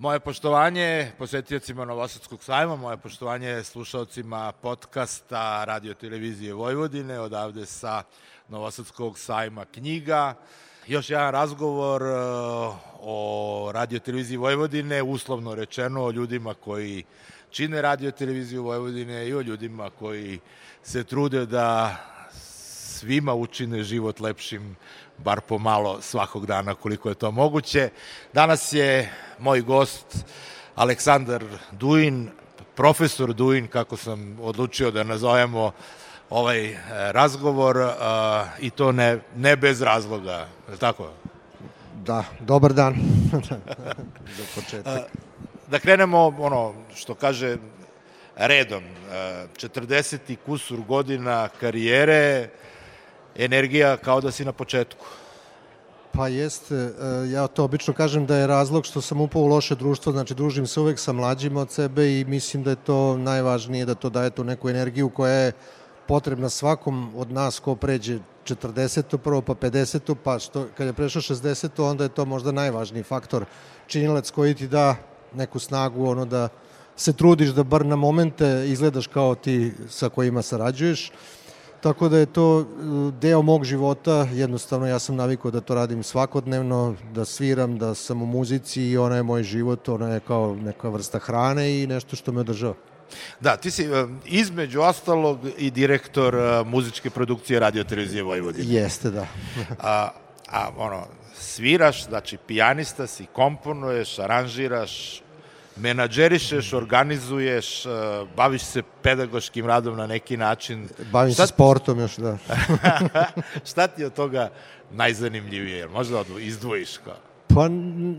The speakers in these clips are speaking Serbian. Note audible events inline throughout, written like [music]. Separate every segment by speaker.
Speaker 1: Moje poštovanje posetiocima Novosadskog sajma, moje poštovanje slušalcima podcasta Radio Televizije Vojvodine, odavde sa Novosadskog sajma knjiga. Još jedan razgovor uh, o Radio Televiziji Vojvodine, uslovno rečeno o ljudima koji čine Radio Televiziju Vojvodine i o ljudima koji se trude da svima učine život lepšim bar pomalo svakog dana koliko je to moguće. Danas je moj gost Aleksandar Duin, profesor Duin, kako sam odlučio da nazovemo ovaj e, razgovor uh, i to ne, ne bez razloga, je tako?
Speaker 2: Da, dobar dan. [laughs] Do početka.
Speaker 1: Da krenemo, ono, što kaže, redom. 40 i kusur godina karijere, energija kao da si na početku.
Speaker 2: Pa jeste, e, ja to obično kažem da je razlog što sam upao u loše društvo, znači družim se uvek sa mlađima od sebe i mislim da je to najvažnije, da to daje tu neku energiju koja je potrebna svakom od nas ko pređe 40. prvo pa 50. pa što, kad je prešao 60. onda je to možda najvažniji faktor činilac koji ti da neku snagu ono da se trudiš da bar na momente izgledaš kao ti sa kojima sarađuješ Tako da je to e, deo mog života, jednostavno ja sam navikao da to radim svakodnevno, da sviram, da sam u muzici i ona je moj život, ona je kao neka vrsta hrane i nešto što me održava.
Speaker 1: Da, ti si e, između ostalog i direktor e, muzičke produkcije Radio Televizije Vojvodine.
Speaker 2: Jeste, da. [laughs]
Speaker 1: a, a ono, sviraš, znači pijanista si, komponuješ, aranžiraš, menadžerišeš, organizuješ, uh, baviš se pedagoškim radom na neki način.
Speaker 2: Bavim šta se sportom još, da. [laughs]
Speaker 1: šta ti od toga najzanimljivije? Možda izdvojiš kao?
Speaker 2: Pa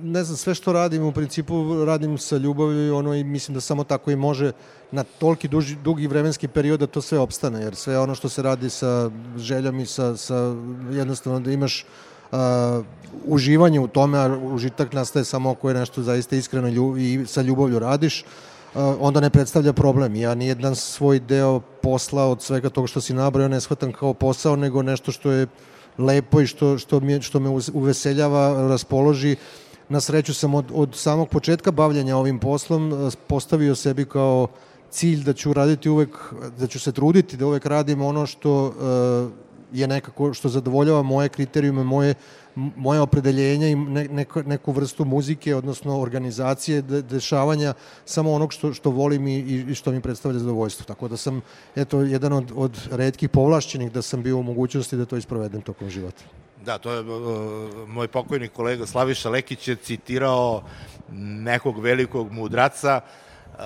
Speaker 2: ne znam, sve što radim u principu radim sa ljubavlju i ono i mislim da samo tako i može na toliki duži, dugi vremenski period da to sve opstane, jer sve ono što se radi sa željom i sa, sa jednostavno da imaš uh, uživanje u tome, a užitak nastaje samo ako je nešto zaista iskreno ljub, i sa ljubavlju radiš, uh, onda ne predstavlja problem. Ja nijedan svoj deo posla od svega toga što si nabrao ne shvatam kao posao, nego nešto što je lepo i što, što, mi, što me uveseljava, raspoloži. Na sreću sam od, od samog početka bavljanja ovim poslom uh, postavio sebi kao cilj da ću raditi uvek, da ću se truditi da uvek radim ono što uh, je nekako, što zadovoljava moje kriterijume, moje moje opredeljenja i ne, neko, neku vrstu muzike, odnosno organizacije, de, dešavanja samo onog što, što volim i, i što mi predstavlja zadovoljstvo. Tako da sam, eto, jedan od, od redkih povlašćenih da sam bio u mogućnosti da to isprovedem tokom života.
Speaker 1: Da, to je uh, moj pokojni kolega Slaviša Lekić je citirao nekog velikog mudraca uh,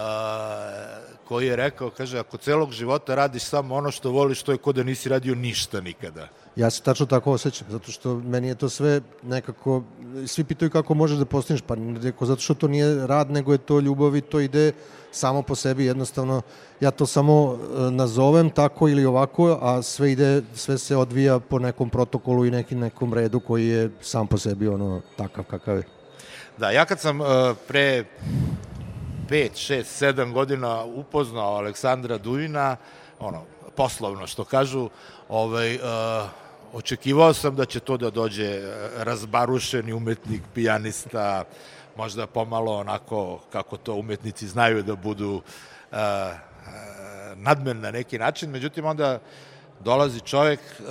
Speaker 1: koji je rekao, kaže, ako celog života radiš samo ono što voliš, to je kod da nisi radio ništa nikada.
Speaker 2: Ja se tačno tako osjećam, zato što meni je to sve nekako, svi pitaju kako možeš da postaneš, pa neko, zato što to nije rad, nego je to ljubav i to ide samo po sebi, jednostavno ja to samo e, nazovem tako ili ovako, a sve ide, sve se odvija po nekom protokolu i nekim nekom redu koji je sam po sebi ono takav kakav je.
Speaker 1: Da, ja kad sam uh, pre 5, 6, 7 godina upoznao Aleksandra Dujina, ono, poslovno što kažu, ovaj, uh, očekivao sam da će to da dođe e, razbarušeni umetnik, pijanista, možda pomalo onako kako to umetnici znaju da budu uh, nadmen na neki način, međutim onda dolazi čovek uh,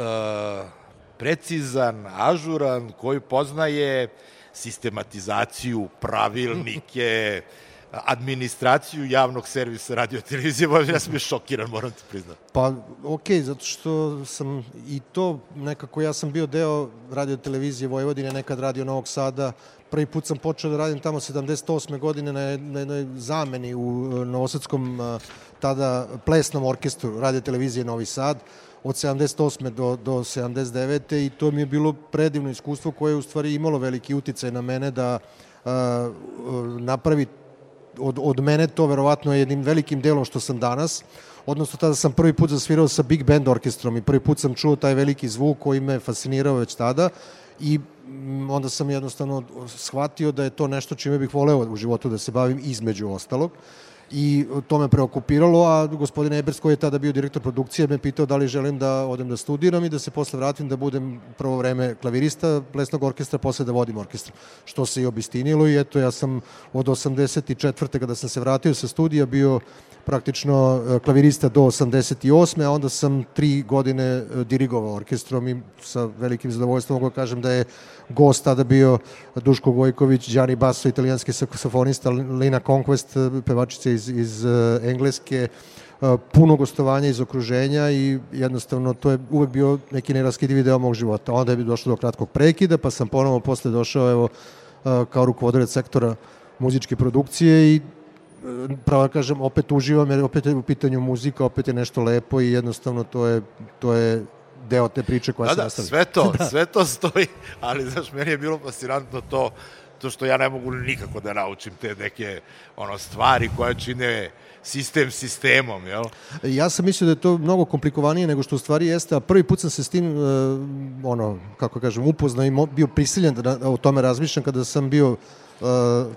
Speaker 1: precizan, ažuran, koji poznaje sistematizaciju, pravilnike, [laughs] administraciju javnog servisa radio televizije, ja sam je šokiran, moram ti priznati.
Speaker 2: Pa, okej, okay, zato što sam i to nekako, ja sam bio deo radio televizije Vojvodine, nekad radio Novog Sada, prvi put sam počeo da radim tamo 78. godine na, na jednoj zameni u e, Novosadskom e, tada plesnom orkestru radio televizije Novi Sad od 78. do, do 79. i to mi je bilo predivno iskustvo koje je u stvari imalo veliki uticaj na mene da uh, napravi od, od mene to verovatno je jednim velikim delom što sam danas, odnosno tada sam prvi put zasvirao sa big band orkestrom i prvi put sam čuo taj veliki zvuk koji me fascinirao već tada. I onda sam jednostavno shvatio da je to nešto čime bih voleo u životu da se bavim između ostalog i to me preokupiralo, a gospodin Ebers koji je tada bio direktor produkcije me pitao da li želim da odem da studiram i da se posle vratim da budem prvo vreme klavirista plesnog orkestra, posle da vodim orkestra, što se i obistinilo i eto ja sam od 84. kada sam se vratio sa studija bio praktično e, klavirista do 88. a onda sam tri godine e, dirigovao orkestrom i sa velikim zadovoljstvom mogu da kažem da je gost tada bio Duško Gojković, Gianni Basso, italijanski saksofonista, Lina Conquest, e, pevačica iz, iz Engleske, puno gostovanja iz okruženja i jednostavno to je uvek bio neki neraskidivi deo mog života. Onda je došlo do kratkog prekida, pa sam ponovo posle došao evo, kao rukovodarac sektora muzičke produkcije i pravo da kažem, opet uživam jer opet je u pitanju muzika, opet je nešto lepo i jednostavno to je, to je deo te priče koja
Speaker 1: da,
Speaker 2: se
Speaker 1: da,
Speaker 2: nastavlja.
Speaker 1: sve to, [laughs] da. sve to stoji, ali znaš, meni je bilo fascinantno to, to što ja ne mogu nikako da naučim te neke ono stvari koje čine sistem sistemom, jel?
Speaker 2: Ja sam mislio da je to mnogo komplikovanije nego što u stvari jeste, a prvi put sam se s tim, uh, ono, kako kažem, upoznao i bio prisiljen da, o tome razmišljam kada sam bio Uh,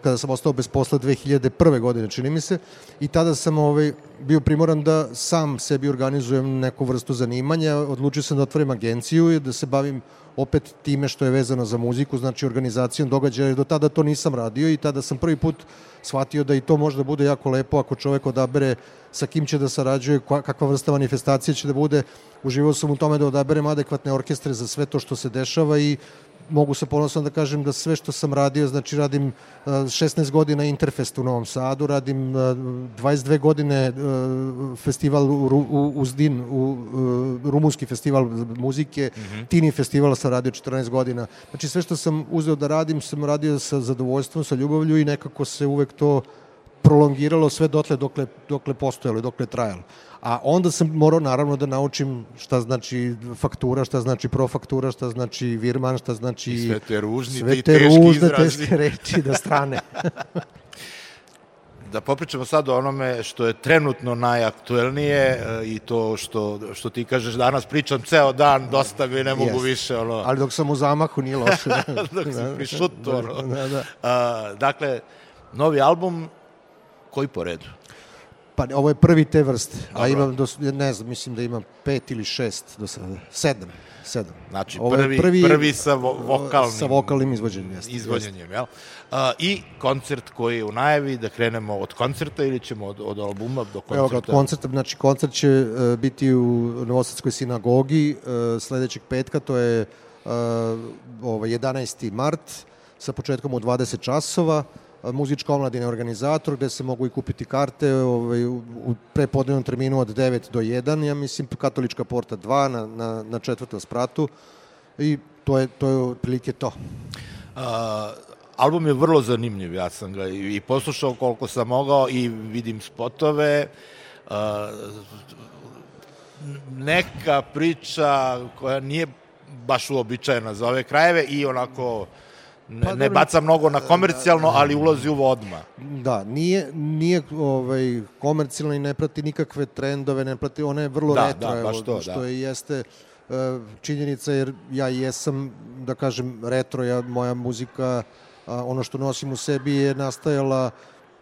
Speaker 2: kada sam ostao bez posla 2001. godine, čini mi se, i tada sam ovaj, bio primoran da sam sebi organizujem neku vrstu zanimanja, odlučio sam da otvorim agenciju i da se bavim opet time što je vezano za muziku, znači organizacijom događaja, do tada to nisam radio i tada sam prvi put shvatio da i to može da bude jako lepo ako čovek odabere sa kim će da sarađuje, kakva vrsta manifestacije će da bude. Uživao sam u tome da odaberem adekvatne orkestre za sve to što se dešava i mogu se ponosno da kažem da sve što sam radio, znači radim 16 godina Interfest u Novom Sadu, radim 22 godine festival u, u Uzdin, u, rumunski festival muzike, mm -hmm. Tini festival sam radio 14 godina. Znači sve što sam uzeo da radim, sam radio sa zadovoljstvom, sa ljubavlju i nekako se uvek to prolongiralo sve dotle dokle, dokle postojalo i dokle trajalo. A onda sam morao naravno da naučim šta znači faktura, šta znači profaktura, šta znači virman, šta znači...
Speaker 1: I sve te ružni
Speaker 2: sve
Speaker 1: te te
Speaker 2: ružne,
Speaker 1: izrazi.
Speaker 2: teške [laughs] reči da strane.
Speaker 1: da popričamo sad o onome što je trenutno najaktuelnije e, i to što, što ti kažeš danas pričam ceo dan, dosta mi ne mogu yes. više. Ono...
Speaker 2: Ali dok sam u zamahu nije loše. [laughs]
Speaker 1: dok sam prišutu. Ono. Da, da. A, dakle, novi album koji po redu?
Speaker 2: Pa ovo je prvi te vrste, Dobro. a imam, do, ne znam, mislim da imam pet ili šest do sada, sedam. Sedam.
Speaker 1: Znači, ovo prvi, prvi, prvi sa vo, vokalnim,
Speaker 2: sa vokalnim izvođenjem. Jeste,
Speaker 1: izvođenjem, jel? Uh, I koncert koji je u najavi, da krenemo od koncerta ili ćemo od, od albuma do koncerta? Evo ga,
Speaker 2: od koncerta, znači koncert će uh, biti u Novosadskoj sinagogi uh, sledećeg petka, to je uh, ovaj, 11. mart, sa početkom u 20 časova muzička omladina organizator, gde se mogu i kupiti karte ovaj, u, prepodnevnom terminu od 9 do 1, ja mislim, katolička porta 2 na, na, na četvrtom spratu i to je, to je otprilike to.
Speaker 1: Uh, album je vrlo zanimljiv, ja sam ga i, i poslušao koliko sam mogao i vidim spotove, uh, neka priča koja nije baš uobičajena za ove krajeve i onako ne, pa, ne baca mnogo na komercijalno, ali ulazi u odma.
Speaker 2: Da, nije, nije ovaj, komercijalno i ne prati nikakve trendove, ne prati, ona je vrlo da, retro, da, baš to, što da. je jeste uh, činjenica, jer ja jesam, da kažem, retro, ja, moja muzika, ono što nosim u sebi je nastajala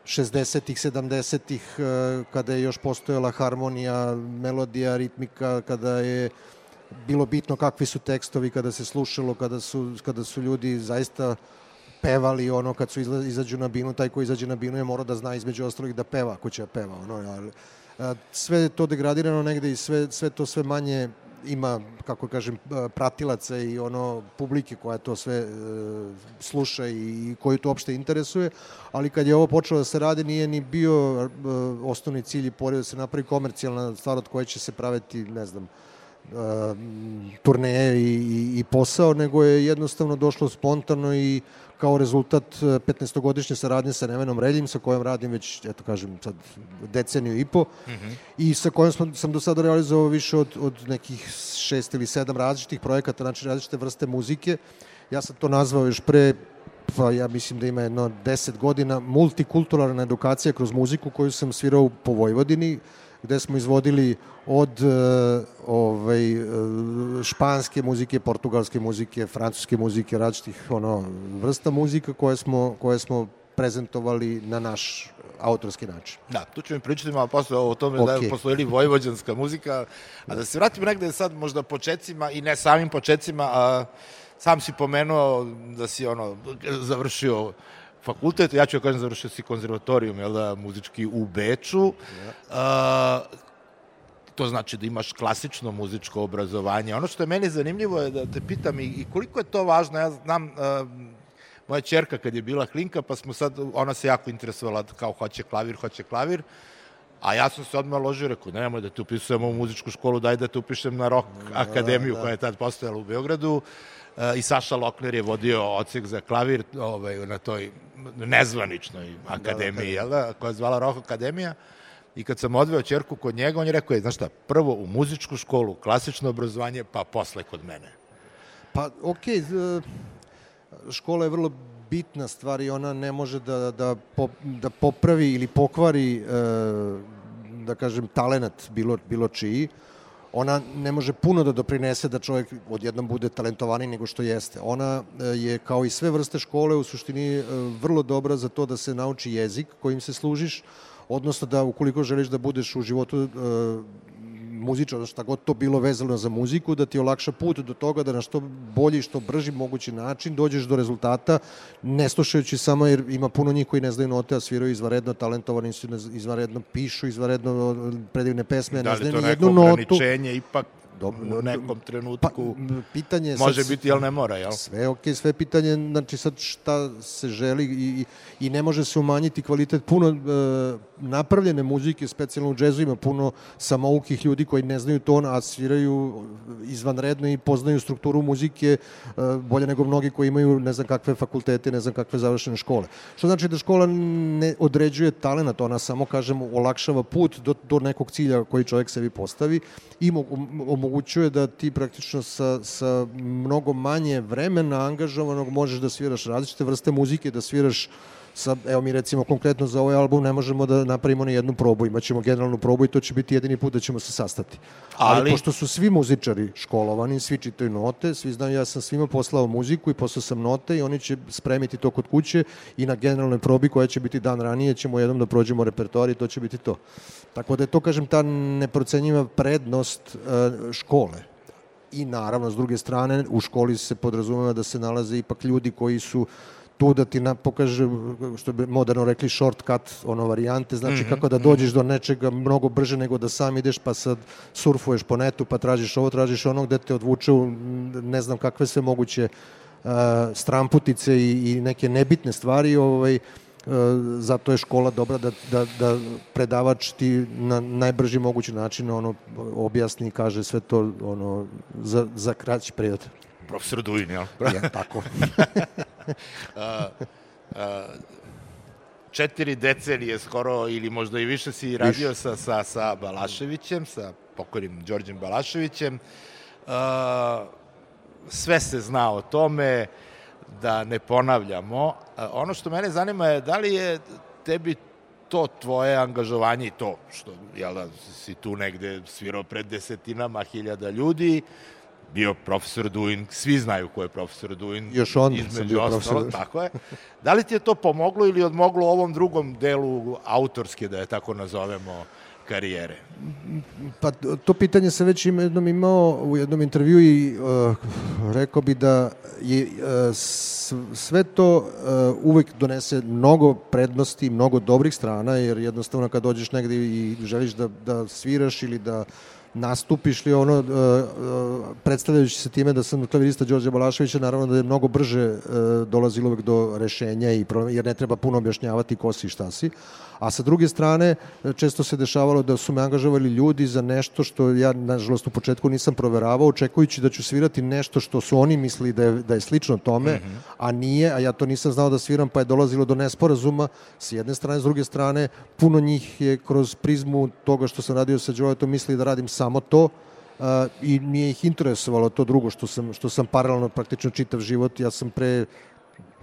Speaker 2: 60-ih, 70-ih, uh, kada je još postojala harmonija, melodija, ritmika, kada je bilo bitno kakvi su tekstovi kada se slušalo, kada su, kada su ljudi zaista pevali ono kad su izla, izađu na binu, taj ko izađe na binu je mora da zna između ostalih da peva ako će da peva. Ono, ali, sve je to degradirano negde i sve, sve to sve manje ima, kako kažem, pratilaca i ono publike koja to sve e, sluša i koju to uopšte interesuje, ali kad je ovo počelo da se radi nije ni bio e, osnovni cilj i pored da se napravi komercijalna stvar od koje će se praviti, ne znam, turneje i, i, i posao, nego je jednostavno došlo spontano i kao rezultat 15-godišnje saradnje sa Nevenom Reljim, sa kojom radim već, eto kažem, sad deceniju i po, mm -hmm. i sa kojom sam, sam do sada realizovao više od, od nekih šest ili sedam različitih projekata, znači različite vrste muzike. Ja sam to nazvao još pre pa ja mislim da ima jedno deset godina multikulturalna edukacija kroz muziku koju sam svirao po Vojvodini, gde smo izvodili od e, ovaj, e, španske muzike, portugalske muzike, francuske muzike, različitih ono, vrsta muzika koje smo, koje smo prezentovali na naš autorski način.
Speaker 1: Da, tu ću mi pričati malo posle o tome okay. da je postojili vojvođanska muzika, a da se vratimo negde sad možda početcima i ne samim početcima, a sam si pomenuo da si ono završio fakultet, ja ću da kažem završio si konzervatorijum, jel da, muzički u Beču. Ja. Uh, to znači da imaš klasično muzičko obrazovanje. Ono što je meni zanimljivo je da te pitam i, i koliko je to važno, ja znam, uh, moja čerka kad je bila klinka, pa smo sad, ona se jako interesovala kao hoće klavir, hoće klavir, a ja sam se odmah ložio, rekao, nemoj da te upisujemo u muzičku školu, daj da te upišem na Rock da, akademiju da, da. koja je tad postojala u Beogradu. Uh, I Saša Lokner je vodio odsek za klavir ovaj, na toj nezvaničnoj akademiji, da, da, da. koja je zvala Rock Akademija. I kad sam odveo čerku kod njega, on je rekao, je, znaš šta, prvo u muzičku školu, klasično obrazovanje, pa posle kod mene.
Speaker 2: Pa, okej, okay, škola je vrlo bitna stvar i ona ne može da, da, da popravi ili pokvari, e, da kažem, talenat bilo, bilo čiji. Ona ne može puno da doprinese da čovjek odjednom bude talentovaniji nego što jeste. Ona e, je, kao i sve vrste škole, u suštini e, vrlo dobra za to da se nauči jezik kojim se služiš, odnosno da ukoliko želiš da budeš u životu muzičar, šta god to bilo vezano za muziku, da ti olakša put do toga da na što bolji, što brži mogući način dođeš do rezultata, ne slušajući samo jer ima puno njih koji ne znaju note, a sviraju izvaredno talentovani su, izvaredno pišu, izvaredno predivne pesme, da ne znaju ni jednu notu. Da li to neko ograničenje
Speaker 1: ipak Dobro, u nekom trenutku pa, pitanje može sad, biti, ali ne mora, jel?
Speaker 2: Sve ok, sve pitanje, znači sad šta se želi i, i ne može se umanjiti kvalitet puno e, napravljene muzike, specijalno u džezu ima puno samoukih ljudi koji ne znaju ton, a sviraju izvanredno i poznaju strukturu muzike e, bolje nego mnogi koji imaju ne znam kakve fakultete, ne znam kakve završene škole. Što znači da škola ne određuje talent, ona samo, kažem, olakšava put do, do nekog cilja koji čovjek sebi postavi i omogućuje da ti praktično sa, sa mnogo manje vremena angažovanog možeš da sviraš različite vrste muzike, da sviraš sa, evo mi recimo konkretno za ovaj album ne možemo da napravimo ni jednu probu, imaćemo generalnu probu i to će biti jedini put da ćemo se sastati. Ali, Ali pošto su svi muzičari školovani, svi čitaju note, svi znaju ja sam svima poslao muziku i poslao sam note i oni će spremiti to kod kuće i na generalnoj probi koja će biti dan ranije ćemo jednom da prođemo repertoar i to će biti to. Tako da je to, kažem, ta neprocenjiva prednost uh, škole i naravno s druge strane u školi se podrazumeva da se nalaze ipak ljudi koji su tu da ti na, pokaže, što bi moderno rekli, shortcut, ono varijante, znači mm -hmm. kako da dođeš do nečega mnogo brže nego da sam ideš pa sad surfuješ po netu pa tražiš ovo, tražiš ono gde te odvuče u ne znam kakve sve moguće uh, stramputice i, i neke nebitne stvari, ovaj, uh, zato je škola dobra da, da, da predavač ti na najbrži mogući način ono objasni i kaže sve to ono za, za kraći period.
Speaker 1: Profesor Duin, jel? [laughs]
Speaker 2: Ja, tako. [laughs] a,
Speaker 1: a, četiri decenije skoro ili možda i više si radio sa, sa, sa Balaševićem, sa pokojnim Đorđem Balaševićem. A, sve se zna o tome, da ne ponavljamo. A, ono što mene zanima je da li je tebi to tvoje angažovanje i to što jel da, si tu negde svirao pred desetinama hiljada ljudi, bio profesor Duin, svi znaju ko je profesor Duin.
Speaker 2: Još on sam bio ostalo, profesor.
Speaker 1: Tako je. Da li ti je to pomoglo ili odmoglo ovom drugom delu autorske, da je tako nazovemo, karijere?
Speaker 2: Pa to pitanje se već ima jednom imao u jednom intervju i uh, rekao bi da je uh, sve to uh, uvek donese mnogo prednosti, mnogo dobrih strana, jer jednostavno kad dođeš negde i želiš da, da sviraš ili da nastupiš li ono, uh, uh, predstavljajući se time da sam klavirista Đorđe Balaševića, naravno da je mnogo brže uh, dolazilo uvek do rešenja, i, jer ne treba puno objašnjavati ko si i šta si. A sa druge strane, često se dešavalo da su me angažovali ljudi za nešto što ja, nažalost, u početku nisam proveravao, očekujući da ću svirati nešto što su oni mislili da je, da je slično tome, mm -hmm. a nije, a ja to nisam znao da sviram, pa je dolazilo do nesporazuma s jedne strane, s druge strane, puno njih je kroz prizmu toga što sam radio sa Joetom mislili da radim samo to, Uh, i nije ih interesovalo to drugo što sam, što sam paralelno praktično čitav život. Ja sam pre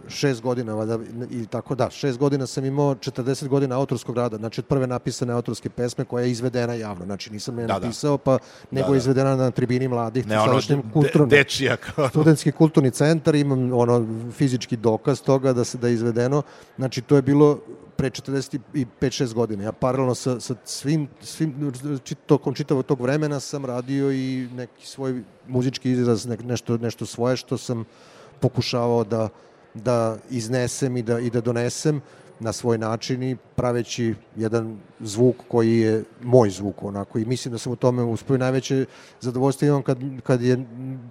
Speaker 2: šest godina, valjda, i tako da, šest godina sam imao 40 godina autorskog rada, znači od prve napisane autorske pesme koja je izvedena javno, znači nisam je da, da. napisao, pa nego da, da. izvedena na tribini mladih,
Speaker 1: ne, ono, de, dečija kao...
Speaker 2: Studentski kulturni centar, imam ono fizički dokaz toga da se da je izvedeno, znači to je bilo pre 45-6 godina. Ja paralelno sa, sa svim, svim tokom čitavog tog vremena sam radio i neki svoj muzički izraz, ne, nešto, nešto svoje što sam pokušavao da da iznesem i da, i da donesem na svoj način i praveći jedan zvuk koji je moj zvuk onako. I mislim da sam u tome uspio. Najveće zadovoljstvo imam kad, kad je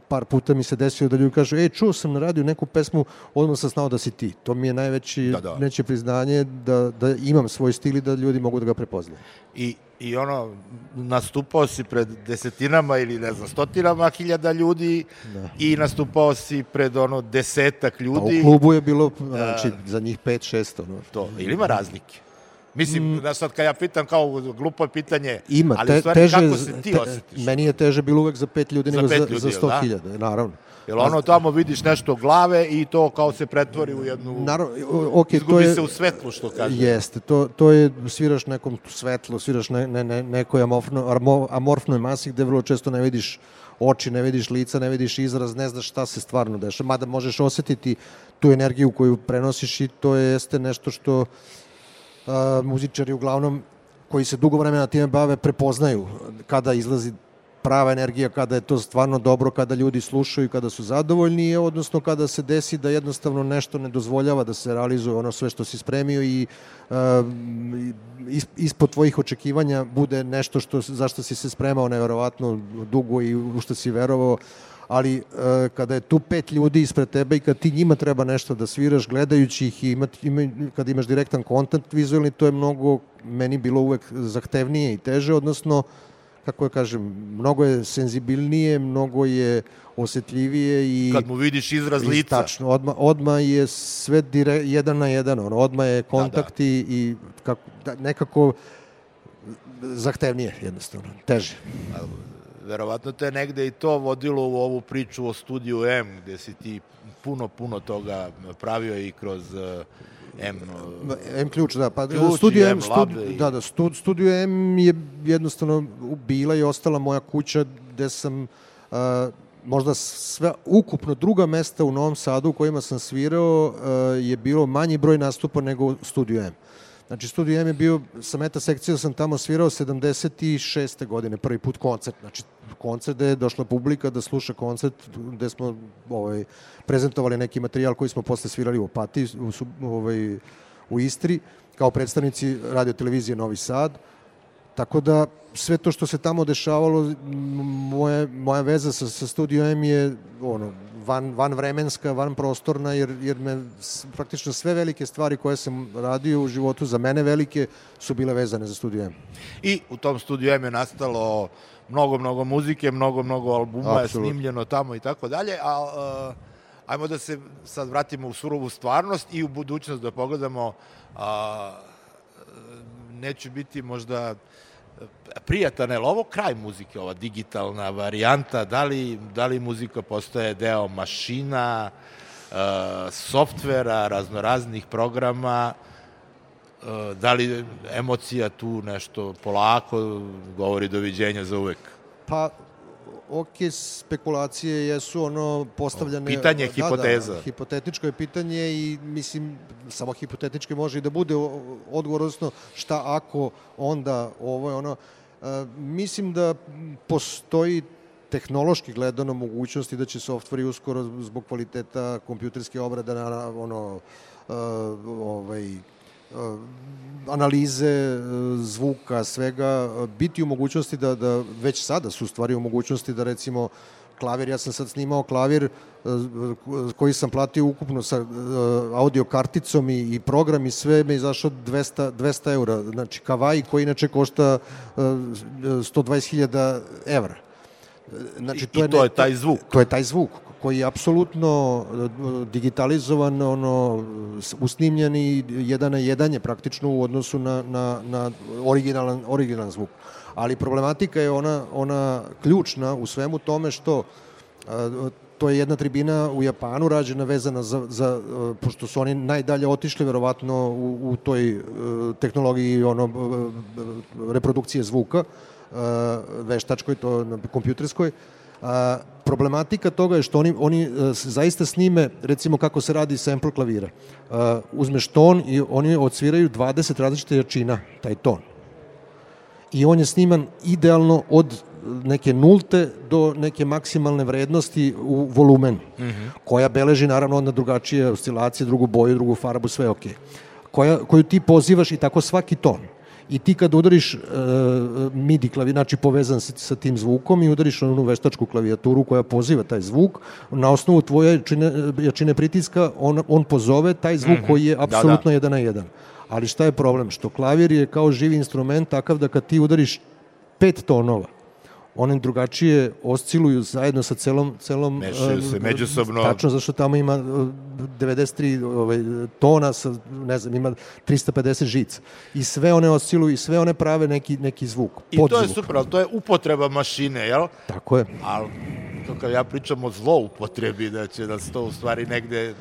Speaker 2: par puta mi se desilo da ljudi kažu e čuo sam na radiju neku pesmu odmah sam znao da si ti. To mi je najveće da, da. neće priznanje da, da imam svoj stil i da ljudi mogu da ga prepoznaju.
Speaker 1: I i ono, nastupao si pred desetinama ili ne znam, stotinama hiljada ljudi da. i nastupao si pred ono desetak ljudi.
Speaker 2: Pa u klubu je bilo, da, znači, za njih pet, šest, ono.
Speaker 1: To, ili ima razlike? Mislim, mm. da sad kad ja pitam kao glupo pitanje,
Speaker 2: ima,
Speaker 1: ali te, stvari
Speaker 2: teže,
Speaker 1: kako se ti
Speaker 2: te,
Speaker 1: osjetiš?
Speaker 2: Meni je teže bilo uvek za pet ljudi za nego pet za, ljudi, za sto da? hiljada, naravno.
Speaker 1: Jel ono tamo vidiš nešto glave i to kao se pretvori u jednu...
Speaker 2: Naravno, okay,
Speaker 1: izgubi
Speaker 2: to je,
Speaker 1: se u svetlu, što kaže.
Speaker 2: Jeste, to, to je, sviraš nekom svetlu, sviraš ne, ne, ne, nekoj amorfno, amorfnoj masi gde vrlo često ne vidiš oči, ne vidiš lica, ne vidiš izraz, ne znaš šta se stvarno dešava. Mada možeš osetiti tu energiju koju prenosiš i to jeste nešto što a, muzičari uglavnom koji se dugo vremena time bave prepoznaju kada izlazi prava energija kada je to stvarno dobro, kada ljudi slušaju, kada su zadovoljni, odnosno kada se desi da jednostavno nešto ne dozvoljava da se realizuje ono sve što si spremio i uh, ispod tvojih očekivanja bude nešto što, zašto si se spremao neverovatno dugo i u što si verovao, ali uh, kada je tu pet ljudi ispred tebe i kad ti njima treba nešto da sviraš gledajući ih i ima, ima, kad imaš direktan kontakt vizualni, to je mnogo meni bilo uvek zahtevnije i teže, odnosno kako je kažem, mnogo je senzibilnije, mnogo je osetljivije i...
Speaker 1: Kad mu vidiš izraz lica.
Speaker 2: Tačno, odma, odma je sve dire, jedan na jedan, ono, odma je kontakt da, da. i, i kako, da, nekako zahtevnije jednostavno, teže.
Speaker 1: Verovatno te negde i to vodilo u ovu priču o studiju M, gde si ti puno, puno toga pravio i kroz uh, M...
Speaker 2: M ključ, da. Pa, ključ studio M, studi, i... da, da, stud, studio M je jednostavno bila i ostala moja kuća gde sam uh, možda sve ukupno druga mesta u Novom Sadu u kojima sam svirao uh, je bilo manji broj nastupa nego Studio M. Znači, Studio M je bio, sa meta sekcijom sam tamo svirao 76. godine, prvi put koncert. Znači, koncert gde je došla publika da sluša koncert gde smo ovaj, prezentovali neki materijal koji smo posle svirali u Opati, u, ovaj, u Istri, kao predstavnici radio televizije Novi Sad. Tako da sve to što se tamo dešavalo, moje, moja veza sa, sa Studio M je ono, van, van vremenska, van prostorna, jer, jer me praktično sve velike stvari koje sam radio u životu, za mene velike, su bile vezane za Studio M.
Speaker 1: I u tom Studio M je nastalo mnogo, mnogo muzike, mnogo, mnogo albuma Absolut. je snimljeno tamo i tako dalje, a uh, ajmo da se sad vratimo u surovu stvarnost i u budućnost da pogledamo a, neće biti možda prijatan, je ovo kraj muzike, ova digitalna varijanta, da li, da li muzika postaje deo mašina, uh, softvera, raznoraznih programa, uh, da li emocija tu nešto polako govori doviđenja za uvek?
Speaker 2: Pa, ok, spekulacije jesu ono postavljane...
Speaker 1: Pitanje, da, hipoteza. Da,
Speaker 2: hipotetičko je pitanje i mislim, samo hipotetički može i da bude odgovor, odnosno šta ako onda ovo je ono... mislim da postoji tehnološki gledano mogućnosti da će softveri uskoro zbog kvaliteta kompjuterske obrade na ono ovaj analize zvuka, svega, biti u mogućnosti da, da već sada su stvari u mogućnosti da recimo klavir, ja sam sad snimao klavir koji sam platio ukupno sa audio karticom i, i program i sve me izašao 200, 200 eura. Znači, kavaj koji inače košta 120.000 evra.
Speaker 1: Znači, to I, je, to je taj zvuk.
Speaker 2: To je taj zvuk koji je apsolutno e, digitalizovan, ono, usnimljen i jedan na jedan je praktično u odnosu na, na, na originalan, originalan zvuk. Ali problematika je ona, ona ključna u svemu tome što e, to je jedna tribina u Japanu rađena vezana za, za uh, pošto su oni najdalje otišli verovatno u, u toj uh, tehnologiji ono uh, reprodukcije zvuka uh, veštačkoj, to na kompjuterskoj. A, problematika toga je što oni, oni uh, zaista snime, recimo kako se radi sample klavira. Uh, uzmeš ton i oni odsviraju 20 različite jačina, taj ton. I on je sniman idealno od neke nulte do neke maksimalne vrednosti u volumenu, mm -hmm. koja beleži naravno onda drugačije oscilacije, drugu boju, drugu farbu, sve ok. Koja, koju ti pozivaš i tako svaki ton. I ti kad udariš uh, MIDI klavir, znači povezan sa, sa tim zvukom i udariš na onu veštačku klavijaturu koja poziva taj zvuk, na osnovu tvoje jačine, jačine pritiska on, on pozove taj zvuk mm -hmm. koji je apsolutno da, da. jedan na jedan. Ali šta je problem? Što klavir je kao živi instrument takav da kad ti udariš pet tonova, one drugačije osciluju zajedno sa celom celom
Speaker 1: mešaju se međusobno.
Speaker 2: Tačno zašto tamo ima 93 ovaj tona sa ne znam ima 350 žica. I sve one osciluju i sve one prave neki neki zvuk
Speaker 1: i to je super al to je upotreba mašine jel?
Speaker 2: Tako je.
Speaker 1: Al kad ja pričam o zloupotrebi da će da se to u stvari negde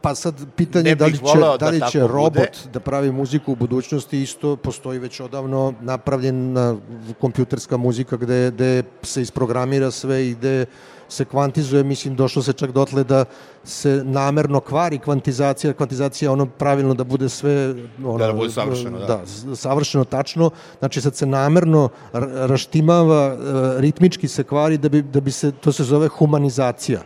Speaker 2: Pa sad pitanje da li će, da, da li će robot bude. da pravi muziku u budućnosti isto postoji već odavno napravljena kompjuterska muzika gde, gde se isprogramira sve i gde se kvantizuje, mislim došlo se čak dotle da se namerno kvari kvantizacija, kvantizacija ono pravilno da bude sve ono,
Speaker 1: da, da bude savršeno, da.
Speaker 2: da. savršeno tačno, znači sad se namerno raštimava, e, ritmički se kvari da bi, da bi se, to se zove humanizacija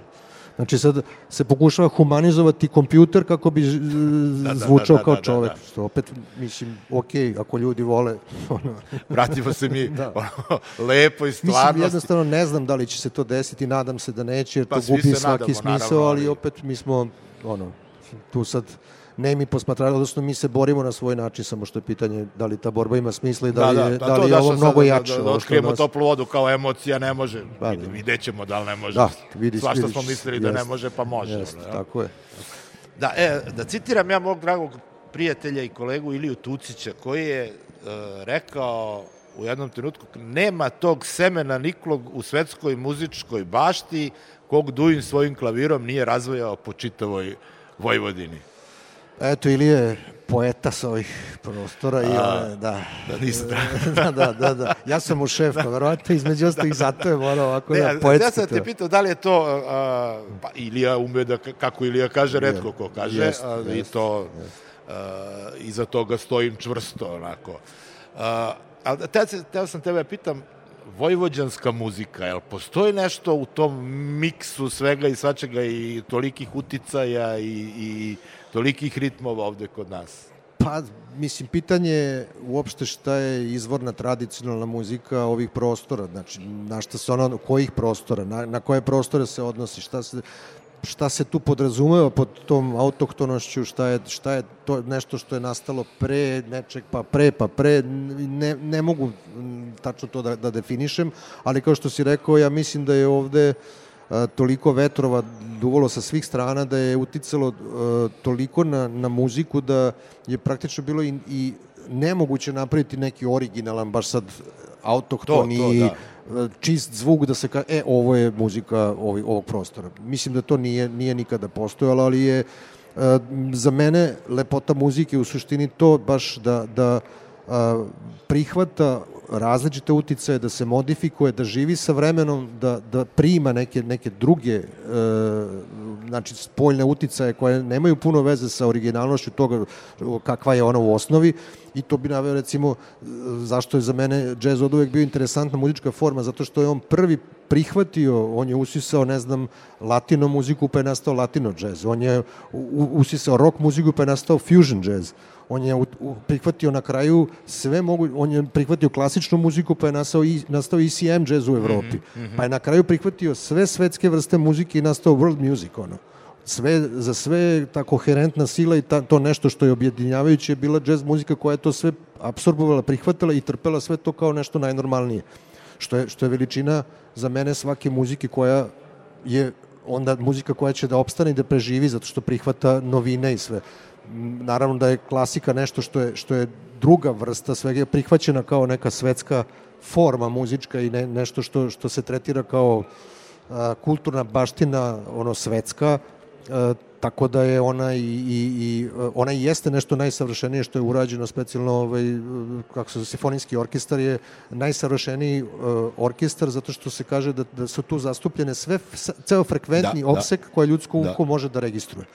Speaker 2: Znači sad se pokušava humanizovati kompjuter kako bi da, da, zvučao da, da, kao da, čovek. Da, da. Što opet, mislim, ok, ako ljudi vole... [laughs]
Speaker 1: Ono. Vratimo se mi [laughs] da. ono, lepo i stvarnosti.
Speaker 2: Mislim, jednostavno ne znam da li će se to desiti, nadam se da neće, jer pa, to gubi svaki nadamo, smisao, naravno, ali opet mi smo, ono, tu sad ne mi posmatrali, odnosno mi se borimo na svoj način, samo što je pitanje da li ta borba ima smisla i da, da li je, da, da, da li je ovo mnogo jače.
Speaker 1: Da, da, da otkrijemo nas... toplu vodu kao emocija, ne može. Pa, da. Vidjet ćemo da li ne može. Da, vidi, Svašta vidiš, smo mislili jest, da ne može, pa može.
Speaker 2: Jest, ono, tako je.
Speaker 1: Da, e, da citiram ja mog dragog prijatelja i kolegu Iliju Tucića, koji je e, rekao u jednom trenutku, nema tog semena niklog u svetskoj muzičkoj bašti kog Duin svojim klavirom nije razvojao po čitavoj Vojvodini.
Speaker 2: Eto, ili je poeta sa ovih prostora i one, da.
Speaker 1: Da, nisam [laughs]
Speaker 2: da, da, da, da. Ja sam mu šef, da. verovatno, između ostalih, zato je morao ovako ne, da poetski.
Speaker 1: Ja sam te pitao da li je to, a, pa Ilija ume da, kako Ilija kaže, redko ko kaže, jest, a, jest, i to, jest. a, iza toga stojim čvrsto, onako. A, ali te, te sam tebe pitam, vojvođanska muzika, jel postoji nešto u tom miksu svega i svačega i tolikih uticaja i, i tolikih ritmova ovde kod nas?
Speaker 2: Pa, mislim, pitanje je uopšte šta je izvorna tradicionalna muzika ovih prostora, znači, na šta se ono, kojih prostora, na, na koje prostore se odnosi, šta se, šta se tu podrazumeva pod tom autohtonošću, šta je, šta je to nešto što je nastalo pre nečeg, pa pre, pa pre, ne, ne mogu tačno to da, da definišem, ali kao što si rekao, ja mislim da je ovde a, toliko vetrova duvalo sa svih strana da je uticalo a, toliko na, na muziku da je praktično bilo i, i nemoguće napraviti neki originalan, baš sad autohtoni, to, to, da čist zvuk da se ka e ovo je muzika ovog, ovog prostora. Mislim da to nije nije nikada postojalo, ali je e, za mene lepota muzike u suštini to baš da da prihvata različite uticaje, da se modifikuje, da živi sa vremenom, da, da prima neke, neke druge e, znači spoljne uticaje koje nemaju puno veze sa originalnošću toga kakva je ona u osnovi i to bi naveo recimo zašto je za mene džez od uvek bio interesantna muzička forma, zato što je on prvi prihvatio, on je usisao, ne znam, latino muziku pa je nastao latino džez, on je usisao rock muziku pa je nastao fusion džez, on je prihvatio na kraju sve mogu, on je prihvatio klasičnu muziku pa je nastao, i, nastao ECM jazz u Evropi, mm -hmm. pa je na kraju prihvatio sve svetske vrste muzike i nastao world music, ono sve, za sve ta koherentna sila i ta, to nešto što je objedinjavajuće je bila jazz muzika koja je to sve absorbovala, prihvatala i trpela sve to kao nešto najnormalnije. Što je, što je veličina za mene svake muzike koja je onda muzika koja će da opstane i da preživi zato što prihvata novine i sve. Naravno da je klasika nešto što je, što je druga vrsta svega je prihvaćena kao neka svetska forma muzička i ne, nešto što, što se tretira kao kulturna baština, ono svetska, tako da je ona i, i, i ona i jeste nešto najsavršenije što je urađeno specijalno ovaj kako se zove simfonijski orkestar je najsavršeniji uh, orkestar zato što se kaže da da su tu zastupljene sve ceo frekventni da, opsek da. koje ljudsko uho da. može da registruje.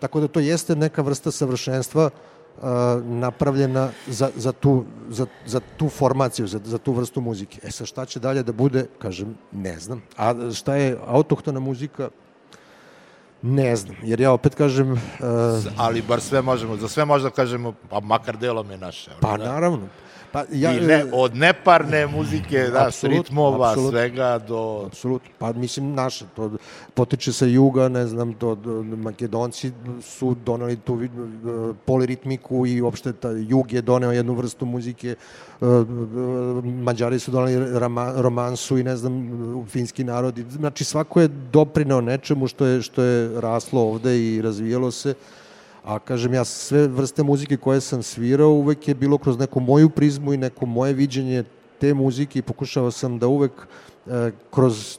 Speaker 2: Tako da to jeste neka vrsta savršenstva uh, napravljena za, za, tu, za, za tu formaciju, za, za tu vrstu muzike. E sa šta će dalje da bude, kažem, ne znam. A šta je autohtona muzika, Ne znam, jer ja opet kažem... Uh,
Speaker 1: Ali bar sve možemo, za sve možda kažemo, pa makar delom je naše.
Speaker 2: Pa da? naravno.
Speaker 1: Pa, ja, I ne, od neparne muzike, da, absolut, ritmova, absolut, svega do...
Speaker 2: Apsolutno, pa mislim naše, to potiče sa juga, ne znam, to, do, Makedonci su donali tu e, poliritmiku i uopšte ta jug je doneo jednu vrstu muzike, e, Mađari su donali rama, romansu i ne znam, finski narodi, znači svako je doprinao nečemu što je, što je raslo ovde i razvijalo se, A kažem ja, sve vrste muzike koje sam svirao uvek je bilo kroz neku moju prizmu i neko moje viđenje te muzike i pokušao sam da uvek e, kroz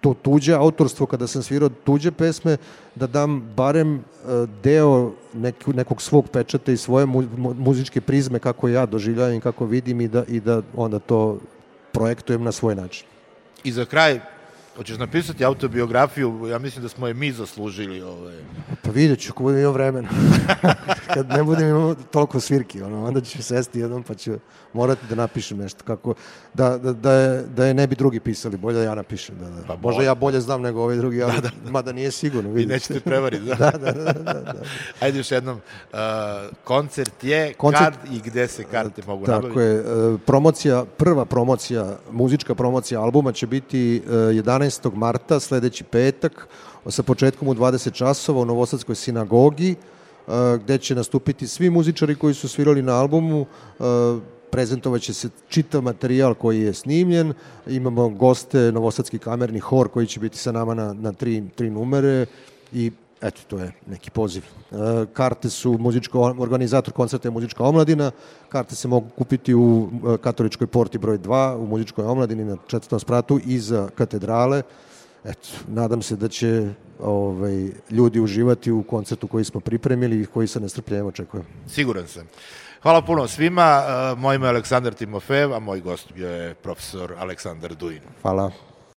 Speaker 2: to tuđe autorstvo, kada sam svirao tuđe pesme, da dam barem e, deo nek, nekog svog pečata i svoje mu, muzičke prizme kako ja doživljavam i kako vidim i da, i da onda to projektujem na svoj način.
Speaker 1: I za kraj, Hoćeš napisati autobiografiju, ja mislim da smo je mi zaslužili. Ovaj.
Speaker 2: Pa vidjet ću, ako budem imao vremena. [laughs] Kad ne budem imao toliko svirki, ono, onda ću sesti jednom pa ću morati da napišem nešto. Kako, da, da, da, je, da je ne bi drugi pisali, bolje da ja napišem. Da, da. Pa Možda ja bolje znam nego ovi drugi, ali da, da. mada nije sigurno.
Speaker 1: Vidite. I nećete prevariti, [laughs] da. da, da, da, da, da. Ajde još jednom, uh, koncert je, koncert, kad i gde se karte mogu
Speaker 2: tako
Speaker 1: nabaviti?
Speaker 2: Tako je, uh, promocija, prva promocija, muzička promocija albuma će biti uh, 11 12. marta, sledeći petak, sa početkom u 20 časova u Novosadskoj sinagogi, e, gde će nastupiti svi muzičari koji su svirali na albumu, e, prezentovaće se čitav materijal koji je snimljen, imamo goste, Novosadski kamerni hor koji će biti sa nama na, na tri, tri numere i eto, to je neki poziv. E, karte su muzičko, organizator koncerta je muzička omladina, karte se mogu kupiti u e, katoličkoj porti broj 2, u muzičkoj omladini na četvrtom spratu iza katedrale. Eto, nadam se da će ovaj, ljudi uživati u koncertu koji smo pripremili i koji sa nestrpljenjem očekujem.
Speaker 1: Siguran sam. Hvala puno svima. E, moj ime je Aleksandar Timofev, a moj gost bio je profesor Aleksandar Duin.
Speaker 2: Hvala.